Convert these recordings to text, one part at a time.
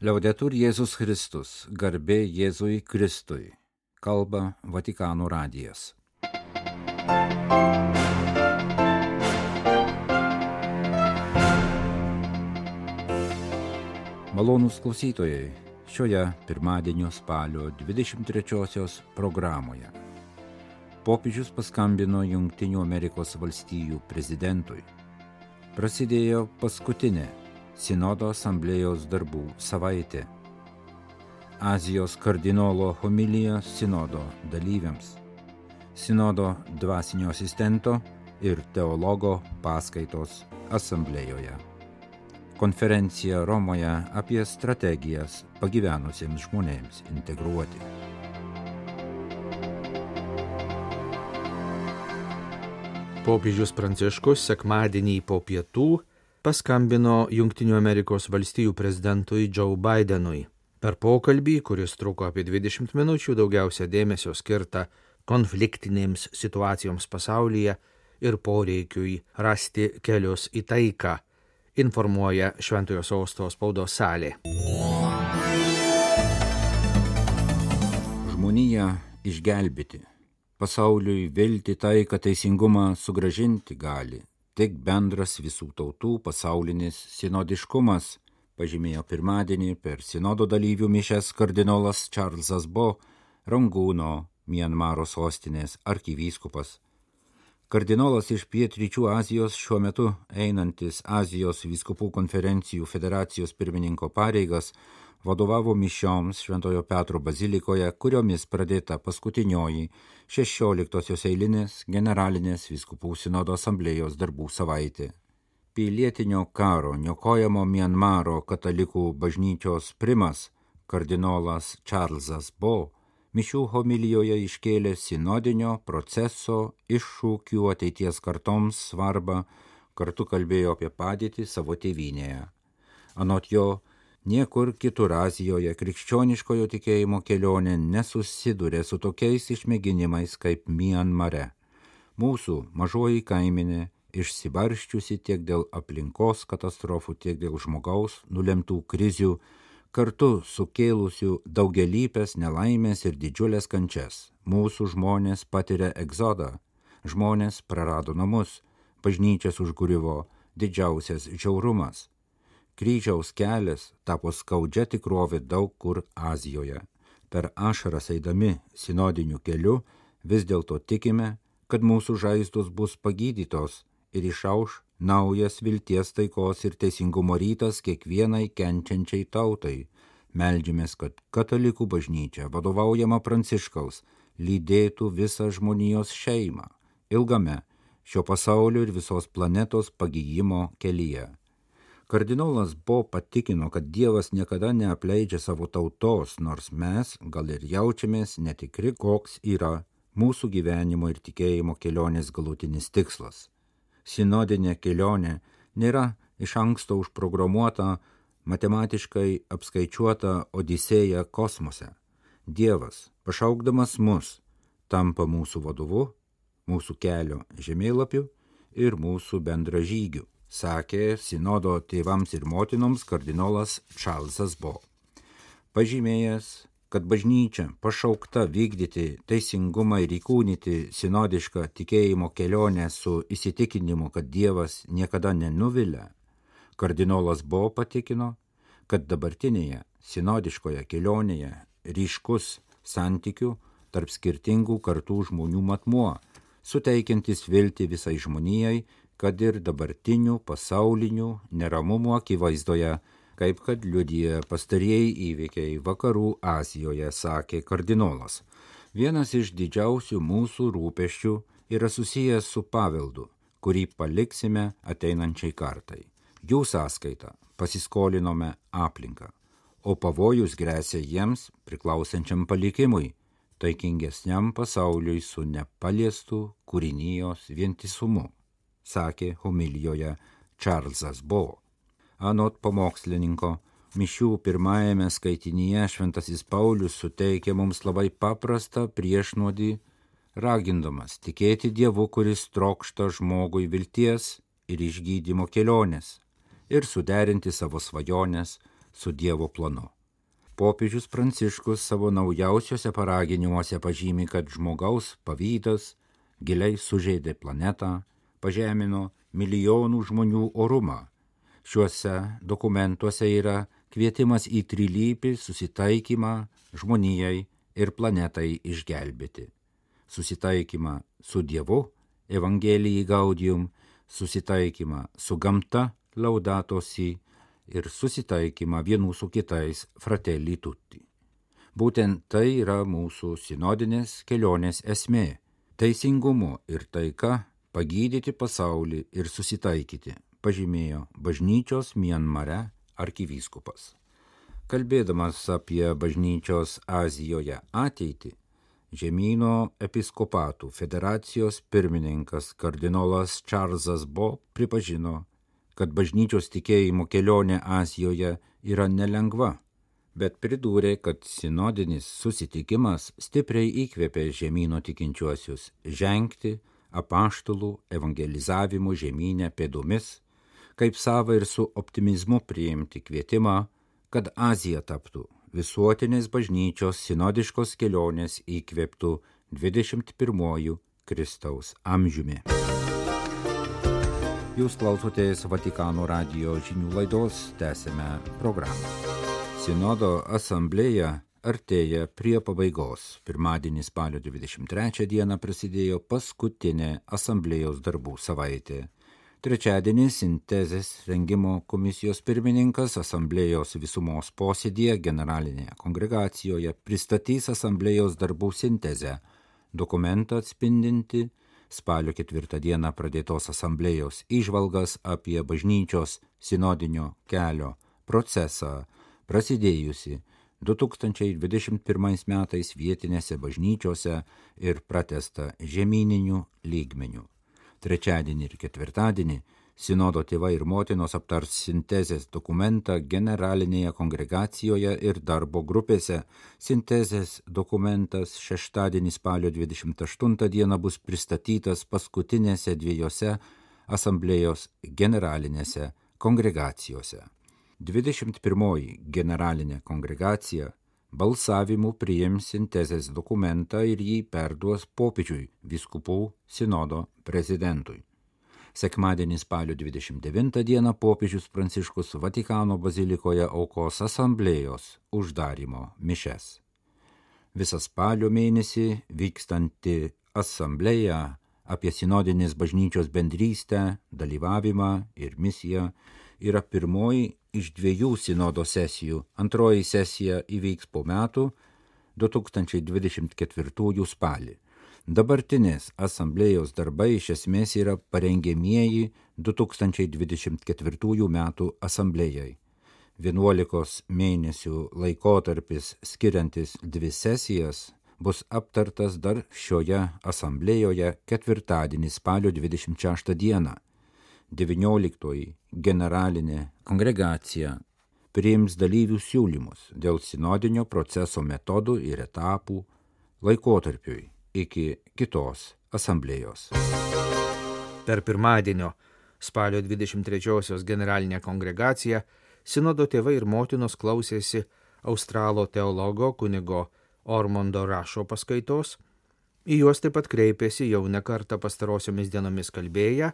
Liaudetur Jėzus Kristus, garbė Jėzui Kristui, kalba Vatikano radijas. Malonūs klausytojai, šioje pirmadienio spalio 23-osios programoje. Popiežius paskambino Junktinių Amerikos valstijų prezidentui. Prasidėjo paskutinė Sinodo asamblėjos darbų savaitė. Azijos kardinolo homilija Sinodo dalyviams. Sinodo dvasinio asistento ir teologo paskaitos asamblėjoje. Konferencija Romoje apie strategijas pagyvenusiems žmonėms integruoti. Popiežius Pranciškus sekmadienį po pietų paskambino Junktinių Amerikos valstijų prezidentui Joe Bidenui. Per pokalbį, kuris truko apie 20 minučių, daugiausia dėmesio skirta konfliktinėms situacijoms pasaulyje ir poreikiui rasti kelius į taiką, informuoja Šventojo Sausto spaudos salė. Žmoniją išgelbėti, pasauliui vilti taiką teisingumą sugražinti gali tik bendras visų tautų pasaulinis sinodiškumas, pažymėjo pirmadienį per sinodo dalyvių mišęs kardinolas Čarlzas Bo, Rangūno, Mianmaro sostinės arkivyskupas. Kardinolas iš Pietryčių Azijos šiuo metu einantis Azijos vyskupų konferencijų federacijos pirmininko pareigas vadovavo mišioms Šventojo Petro bazilikoje, kuriomis pradėta paskutinioji 16-osios eilinės generalinės viskupų sinodo asamblėjos darbų savaitė. Pilietinio karo niokojamo Mianmaro katalikų bažnyčios primas kardinolas Čarlzas Bo mišių homilijoje iškėlė sinodinio proceso iššūkių ateities kartoms svarbą, kartu kalbėjo apie padėtį savo tėvynėje. Anot jo, Niekur kitur Azijoje krikščioniškojo tikėjimo kelionė nesusiduria su tokiais išmėginimais kaip Mianmare. Mūsų mažoji kaiminė išsibarščiusi tiek dėl aplinkos katastrofų, tiek dėl žmogaus nulemtų krizių, kartu sukėlusių daugelypės nelaimės ir didžiulės kančias. Mūsų žmonės patiria egzodą, žmonės prarado namus, bažnyčias užgurivo didžiausias žiaurumas kryžiaus kelias tapo skaudžia tikrovė daug kur Azijoje. Per ašaras eidami sinodiniu keliu vis dėlto tikime, kad mūsų žaizdos bus pagydytos ir išauš naujas vilties taikos ir teisingumo rytas kiekvienai kenčiančiai tautai. Meldžiamės, kad katalikų bažnyčia, vadovaujama Pranciškaus, lydėtų visą žmonijos šeimą ilgame šio pasaulio ir visos planetos pagyjimo kelyje. Kardinolas Bo patikino, kad Dievas niekada neapleidžia savo tautos, nors mes gal ir jaučiamės netikri, koks yra mūsų gyvenimo ir tikėjimo kelionės galutinis tikslas. Sinodinė kelionė nėra iš anksto užprogramuota, matematiškai apskaičiuota odisėja kosmose. Dievas, pašaukdamas mus, tampa mūsų vadovu, mūsų kelio žemėlapiu ir mūsų bendražygiu sakė sinodo tėvams ir motinoms kardinolas Čarlzas Bo. Pažymėjęs, kad bažnyčia pašaukta vykdyti teisingumą ir įkūnyti sinodišką tikėjimo kelionę su įsitikinimu, kad Dievas niekada nenuvilia, kardinolas Bo patikino, kad dabartinėje sinodiškoje kelionėje ryškus santykių tarp skirtingų kartų žmonių matmuo, suteikiantis vilti visai žmonijai kad ir dabartinių pasaulinių neramumų akivaizdoje, kaip kad liudyje pastarieji įvykiai vakarų Azijoje, sakė kardinolas. Vienas iš didžiausių mūsų rūpeščių yra susijęs su paveldu, kurį paliksime ateinančiai kartai. Jų sąskaita pasiskolinome aplinką, o pavojus grėsia jiems priklausančiam palikimui, taikingesniam pasauliui su nepaliestu kūrinijos vientisumu sakė homilijoje Čarlzas Bo. Anot pamokslininko, mišių pirmajame skaitinyje Šventasis Paulius suteikia mums labai paprastą priešnodį, ragindamas tikėti Dievu, kuris trokšta žmogui vilties ir išgydymo kelionės ir suderinti savo svajonės su Dievo planu. Popiežius Pranciškus savo naujausiuose paraginimuose pažymi, kad žmogaus pavydas giliai sužeidė planetą, pažemino milijonų žmonių orumą. Šiuose dokumentuose yra kvietimas į trilypį susitaikymą žmonijai ir planetai išgelbėti. Susitaikymą su Dievu, Evangelijai gaudium, susitaikymą su gamta, laudatosi ir susitaikymą vienų su kitais fratelli tutti. Būtent tai yra mūsų sinodinės kelionės esmė - teisingumu ir taika pagydyti pasaulį ir susitaikyti, pažymėjo bažnyčios Mienmare arkivyskupas. Kalbėdamas apie bažnyčios Azijoje ateitį, žemynų episkopatų federacijos pirmininkas kardinolas Čarlzas Bo pripažino, kad bažnyčios tikėjimo kelionė Azijoje yra nelengva, bet pridūrė, kad sinodinis susitikimas stipriai įkvėpė žemynų tikinčiuosius žengti apaštalų evangelizavimo žemynę pėdomis, kaip savo ir su optimizmu priimti kvietimą, kad Azija taptų visuotinės bažnyčios sinodiškos kelionės įkvėptų 21 Kristaus amžiumi. Jūs klausotės Vatikano radio žinių laidos, tęsime programą. Sinodo asamblėja artėja prie pabaigos. Pirmadienį spalio 23 dieną prasidėjo paskutinė asamblėjos darbų savaitė. Trečiadienį sintezės rengimo komisijos pirmininkas asamblėjos visumos posėdėje generalinėje kongregacijoje pristatys asamblėjos darbų sintezę, dokumentą atspindinti spalio ketvirtą dieną pradėtos asamblėjos išvalgas apie bažnyčios sinodinio kelio procesą prasidėjusi 2021 metais vietinėse bažnyčiose ir pratesta žemyninių lygmenių. Trečiadienį ir ketvirtadienį Sinodo tėvai ir motinos aptars sintezės dokumentą generalinėje kongregacijoje ir darbo grupėse. Sintezės dokumentas šeštadienį spalio 28 dieną bus pristatytas paskutinėse dviejose asamblėjos generalinėse kongregacijose. 21 generalinė kongregacija balsavimu priims sintezės dokumentą ir jį perduos popiežiui viskupų sinodo prezidentui. Sekmadienį spalio 29 dieną popiežius Pranciškus Vatikano bazilikoje aukos asamblėjos uždarimo mišes. Visą spalio mėnesį vykstanti asamblėja apie sinodinės bažnyčios bendrystę, dalyvavimą ir misiją yra pirmoji iš dviejų sinodo sesijų. Antroji sesija įvyks po metų 2024 spalį. Dabartinės asamblėjos darbai iš esmės yra parengėmieji 2024 metų asamblėjai. 11 mėnesių laikotarpis skiriantis dvi sesijas bus aptartas dar šioje asamblėjoje ketvirtadienį spalio 26 dieną 19 generalinė kongregacija priims dalyvių siūlymus dėl sinodinio proceso metodų ir etapų laikotarpiui iki kitos asamblėjos. Per pirmadienio spalio 23-osios generalinę kongregaciją sinodo tėvai ir motinos klausėsi australo teologo kunigo Ormondo Rašo paskaitos, į juos taip pat kreipėsi jau ne kartą pastarosiomis dienomis kalbėję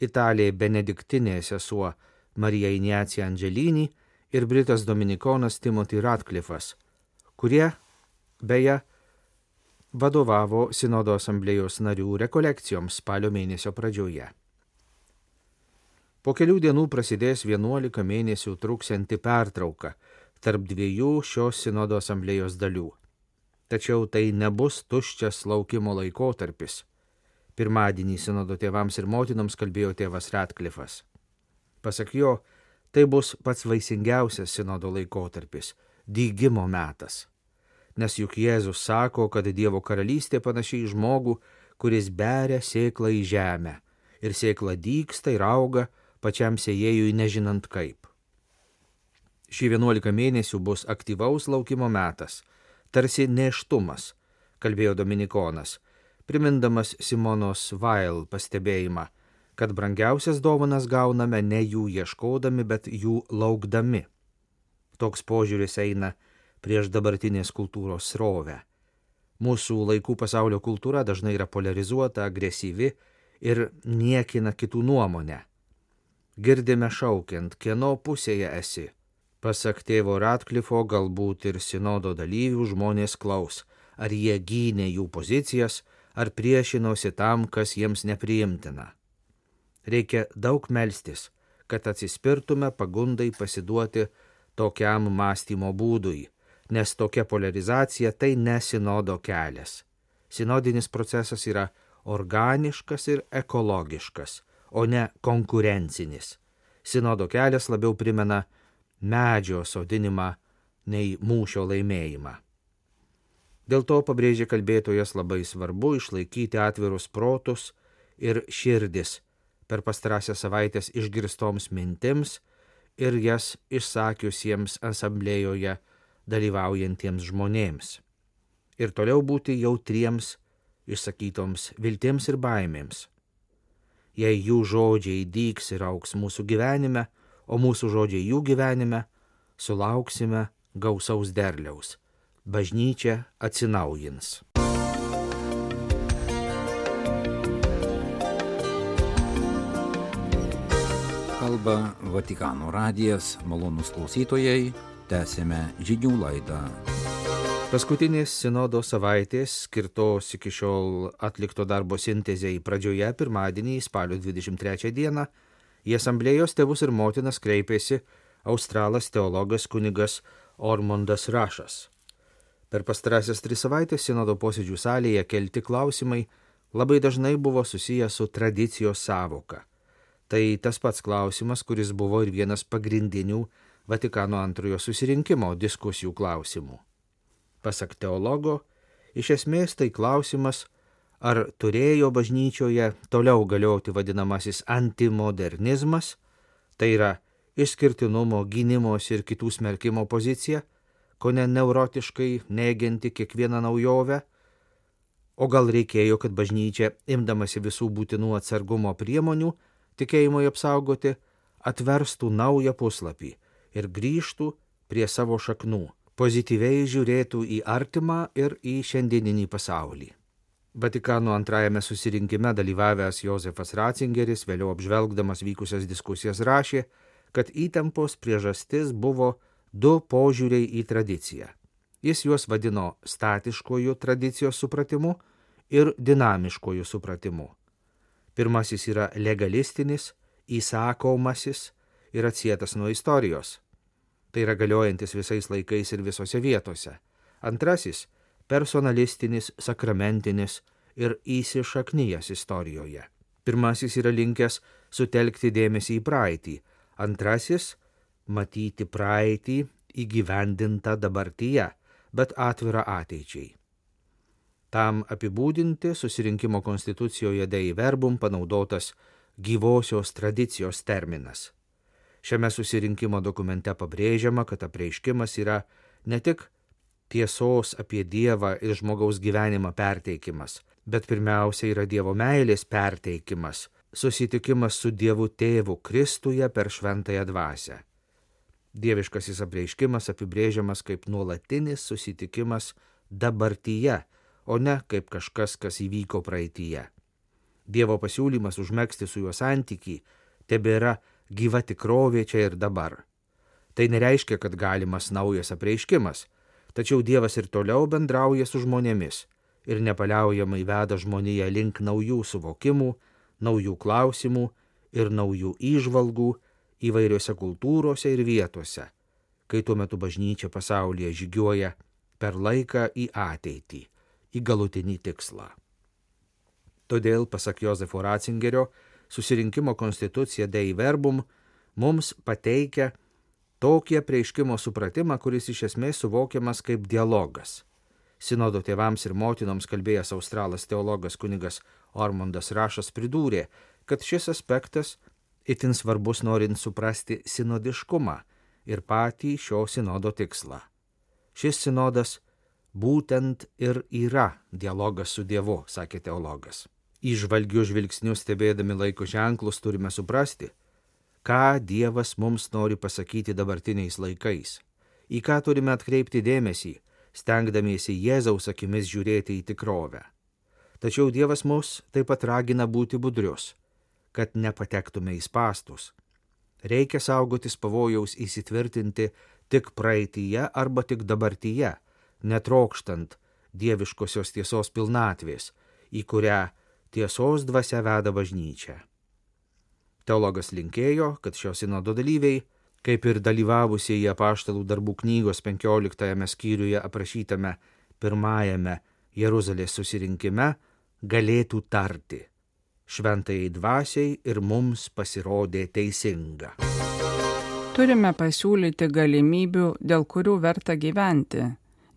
italė benediktinė sesuo Marija Iniacija Angelinį ir britas dominikonas Timothy Ratcliffas, kurie, beje, vadovavo Sinodo asamblėjos narių rekolekcijoms spalio mėnesio pradžioje. Po kelių dienų prasidės 11 mėnesių truksianti pertrauka tarp dviejų šios Sinodo asamblėjos dalių. Tačiau tai nebus tuščias laukimo laikotarpis Pirmadienį sinodo tėvams ir motinoms kalbėjo tėvas Ratklifas. Pasak jo, tai bus pats vaisingiausias sinodo laikotarpis - dygimo metas. Nes juk Jėzus sako, kad Dievo karalystė panašiai į žmogų, kuris beria sėklą į žemę ir sėkla dyksta ir auga pačiam sėjėjui nežinant kaip. Šį 11 mėnesių bus aktyvaus laukimo metas, tarsi neštumas, kalbėjo Dominikonas, primindamas Simonos Vail pastebėjimą, kad brangiausias dovanas gauname ne jų ieškodami, bet jų laukdami. Toks požiūris eina prieš dabartinės kultūros srovę. Mūsų laikų pasaulio kultūra dažnai yra polarizuota, agresyvi ir niekina kitų nuomonę. Girdime šaukiant, kieno pusėje esi. Pasak tėvo Ratklifo, galbūt ir sinodo dalyvių žmonės klaus, ar jie gynė jų pozicijas, ar priešinosi tam, kas jiems nepriimtina. Reikia daug melstis, kad atsispirtume pagundai pasiduoti tokiam mąstymo būdui, nes tokia polarizacija tai nesinodo kelias. Sinodinis procesas yra organiškas ir ekologiškas, o ne konkurencinis. Sinodo kelias labiau primena medžio sodinimą nei mūšio laimėjimą. Dėl to pabrėžė kalbėtojas labai svarbu išlaikyti atvirus protus ir širdis per pastarąsią savaitės išgirstoms mintims ir jas išsakiusiems asamblėjoje dalyvaujantiems žmonėms. Ir toliau būti jautriems išsakytoms viltims ir baimėms. Jei jų žodžiai dyks ir auks mūsų gyvenime, o mūsų žodžiai jų gyvenime, sulauksime gausaus derliaus bažnyčia atsinaujins. Kalba Vatikano radijas, malonus klausytojai, tęsėme žinių laidą. Paskutinės sinodo savaitės, skirtos iki šiol atlikto darbo sintezėjai pradžioje, pirmadienį, spalio 23 dieną, į asamblėjos tėvus ir motinas kreipėsi australas teologas kunigas Ormondas Rašas. Per pastarąsias tris savaitės sinodo posėdžių salėje kelti klausimai labai dažnai buvo susijęs su tradicijos savoka. Tai tas pats klausimas, kuris buvo ir vienas pagrindinių Vatikano antrojo susirinkimo diskusijų klausimų. Pasak teologo, iš esmės tai klausimas, ar turėjo bažnyčioje toliau galioti vadinamasis antimodernizmas, tai yra išskirtinumo, gynimos ir kitų smerkimo pozicija, ko ne neurotiškai neginti kiekvieną naujovę, o gal reikėjo, kad bažnyčia, imdamasi visų būtinų atsargumo priemonių, tikėjimui apsaugoti, atverstų naują puslapį ir grįžtų prie savo šaknų, pozityviai žiūrėtų į artimą ir į šiandieninį pasaulį. Vatikano antrajame susirinkime dalyvavęs Josefas Ratzingeris, vėliau apžvelgdamas vykusias diskusijas, rašė, kad įtampos priežastis buvo du požiūriai į tradiciją. Jis juos vadino statiškojų tradicijos supratimu ir dinamiškojų supratimu. Pirmasis yra legalistinis, įsakomasis ir atsietas nuo istorijos. Tai yra galiojantis visais laikais ir visose vietose. Antrasis - personalistinis, sakramentinis ir įsišaknyjas istorijoje. Pirmasis yra linkęs sutelkti dėmesį į praeitį, antrasis matyti praeitį įgyvendintą dabartyje, bet atvirą ateičiai. Tam apibūdinti susirinkimo konstitucijoje Dei verbum panaudotas gyvosios tradicijos terminas. Šiame susirinkimo dokumente pabrėžiama, kad apreiškimas yra ne tik tiesos apie Dievą ir žmogaus gyvenimą perteikimas, bet pirmiausia yra Dievo meilės perteikimas, susitikimas su Dievu Tėvu Kristuje per šventąją dvasę. Dieviškasis apreiškimas apibrėžiamas kaip nuolatinis susitikimas dabartyje, o ne kaip kažkas, kas įvyko praeitįje. Dievo pasiūlymas užmėgsti su juo santyki tebėra gyva tikrovė čia ir dabar. Tai nereiškia, kad galimas naujas apreiškimas, tačiau Dievas ir toliau bendrauja su žmonėmis ir nepaliaujamai veda žmoniją link naujų suvokimų, naujų klausimų ir naujų įžvalgų, įvairiose kultūrose ir vietose, kai tuo metu bažnyčia pasaulyje žygiuoja per laiką į ateitį, į galutinį tikslą. Todėl, pasak Josefo Ratzingerio, susirinkimo konstitucija Dei Verbum mums pateikia tokį prieiškimo supratimą, kuris iš esmės suvokiamas kaip dialogas. Sinodo tėvams ir motinoms kalbėjęs australas teologas kunigas Ormondas Rašas pridūrė, kad šis aspektas itin svarbus norint suprasti sinodiškumą ir patį šio sinodo tikslą. Šis sinodas būtent ir yra dialogas su Dievu, sakė teologas. Įžvalgių žvilgsnių stebėdami laiko ženklus turime suprasti, ką Dievas mums nori pasakyti dabartiniais laikais. į ką turime atkreipti dėmesį, stengdamiesi Jėzaus akimis žiūrėti į tikrovę. Tačiau Dievas mus taip pat ragina būti budrius, kad nepatektume į pastus. Reikia saugotis pavojaus įsitvirtinti tik praeitįje arba tik dabartyje, netrokštant dieviškosios tiesos pilnatvės, į kurią tiesos dvasia veda bažnyčia. Teologas linkėjo, kad šios sinodo dalyviai kaip ir dalyvavusieji apaštalų darbų knygos 15 skyriuje aprašytame pirmajame Jeruzalės susirinkime, galėtų tarti. Šventai dvasiai ir mums pasirodė teisinga. Turime pasiūlyti galimybių, dėl kurių verta gyventi,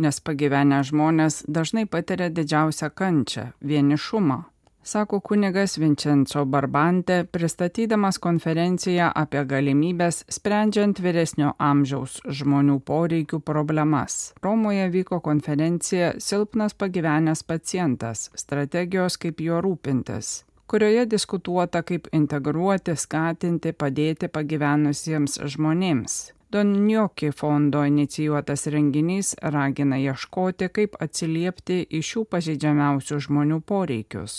nes pagyvenę žmonės dažnai patiria didžiausią kančią - vienišumą sako kunigas Vincenzo Barbante, pristatydamas konferenciją apie galimybės sprendžiant vyresnio amžiaus žmonių poreikių problemas. Romoje vyko konferencija Silpnas pagyvenęs pacientas - strategijos kaip juo rūpintis kurioje diskutuota, kaip integruoti, skatinti, padėti pagyvenusiems žmonėms. Don Njoki fondo inicijuotas renginys ragina ieškoti, kaip atsiliepti į šių pažeidžiamiausių žmonių poreikius.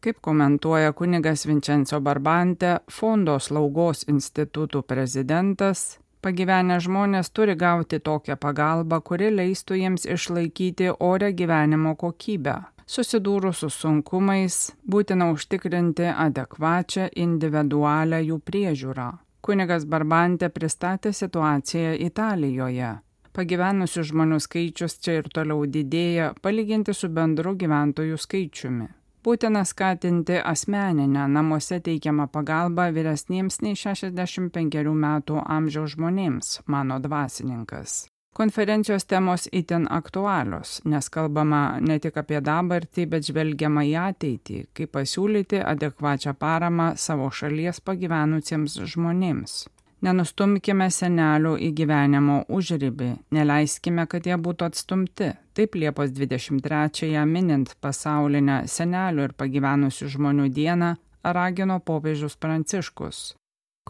Kaip komentuoja kunigas Vincenzo Barbante, fondo slaugos institutų prezidentas, pagyvenę žmonės turi gauti tokią pagalbą, kuri leistų jiems išlaikyti orę gyvenimo kokybę. Susidūrus su sunkumais, būtina užtikrinti adekvačią individualią jų priežiūrą. Kunigas Barbante pristatė situaciją Italijoje. Pagyvenusių žmonių skaičius čia ir toliau didėja, palyginti su bendru gyventojų skaičiumi. Būtina skatinti asmeninę namuose teikiamą pagalbą vyresniems nei 65 metų amžiaus žmonėms, mano dvasininkas. Konferencijos temos itin aktualios, nes kalbama ne tik apie dabartį, bet žvelgiama į ateitį, kaip pasiūlyti adekvačią paramą savo šalies pagyvenusiems žmonėms. Nenustumkime senelių į gyvenimo užribį, neleiskime, kad jie būtų atstumti. Taip Liepos 23-ąją minint pasaulinę senelių ir pagyvenusių žmonių dieną ragino popiežius Pranciškus.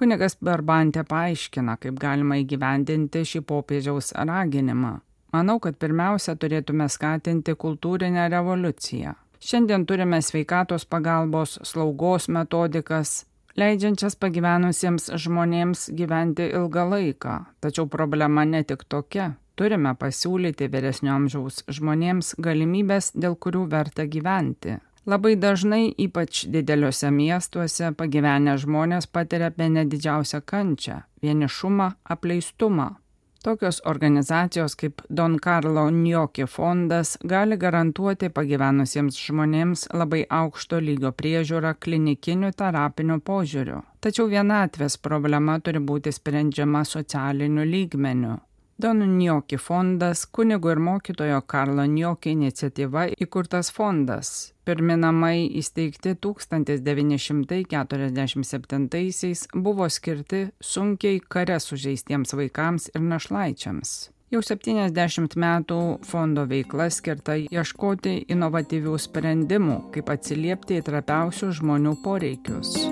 Kunigas Barbantė paaiškina, kaip galima įgyvendinti šį popiežiaus raginimą. Manau, kad pirmiausia turėtume skatinti kultūrinę revoliuciją. Šiandien turime sveikatos pagalbos, slaugos metodikas, leidžiančias pagyvenusiems žmonėms gyventi ilgą laiką. Tačiau problema ne tik tokia. Turime pasiūlyti vyresnio amžiaus žmonėms galimybės, dėl kurių verta gyventi. Labai dažnai, ypač dideliuose miestuose, pagyvenę žmonės patiria bene didžiausią kančią - vienišumą, apleistumą. Tokios organizacijos kaip Don Carlo Njoki fondas gali garantuoti pagyvenusiems žmonėms labai aukšto lygio priežiūrą klinikiniu terapiniu požiūriu. Tačiau vienatvės problema turi būti sprendžiama socialiniu lygmeniu. Don Njoki fondas, kunigo ir mokytojo Karlo Njoki iniciatyva įkurtas fondas. Pirmi namai įsteigti 1947-aisiais buvo skirti sunkiai kare sužeistiems vaikams ir našlaičiams. Jau 70 metų fondo veikla skirta ieškoti inovatyvių sprendimų, kaip atsiliepti į trapiausių žmonių poreikius.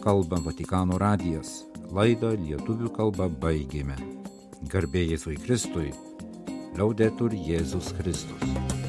Kalba Vatikano radijas laidą lietuvių kalbą baigėme. Garbėjai Jėzui Kristui, liaudetur Jėzus Kristus.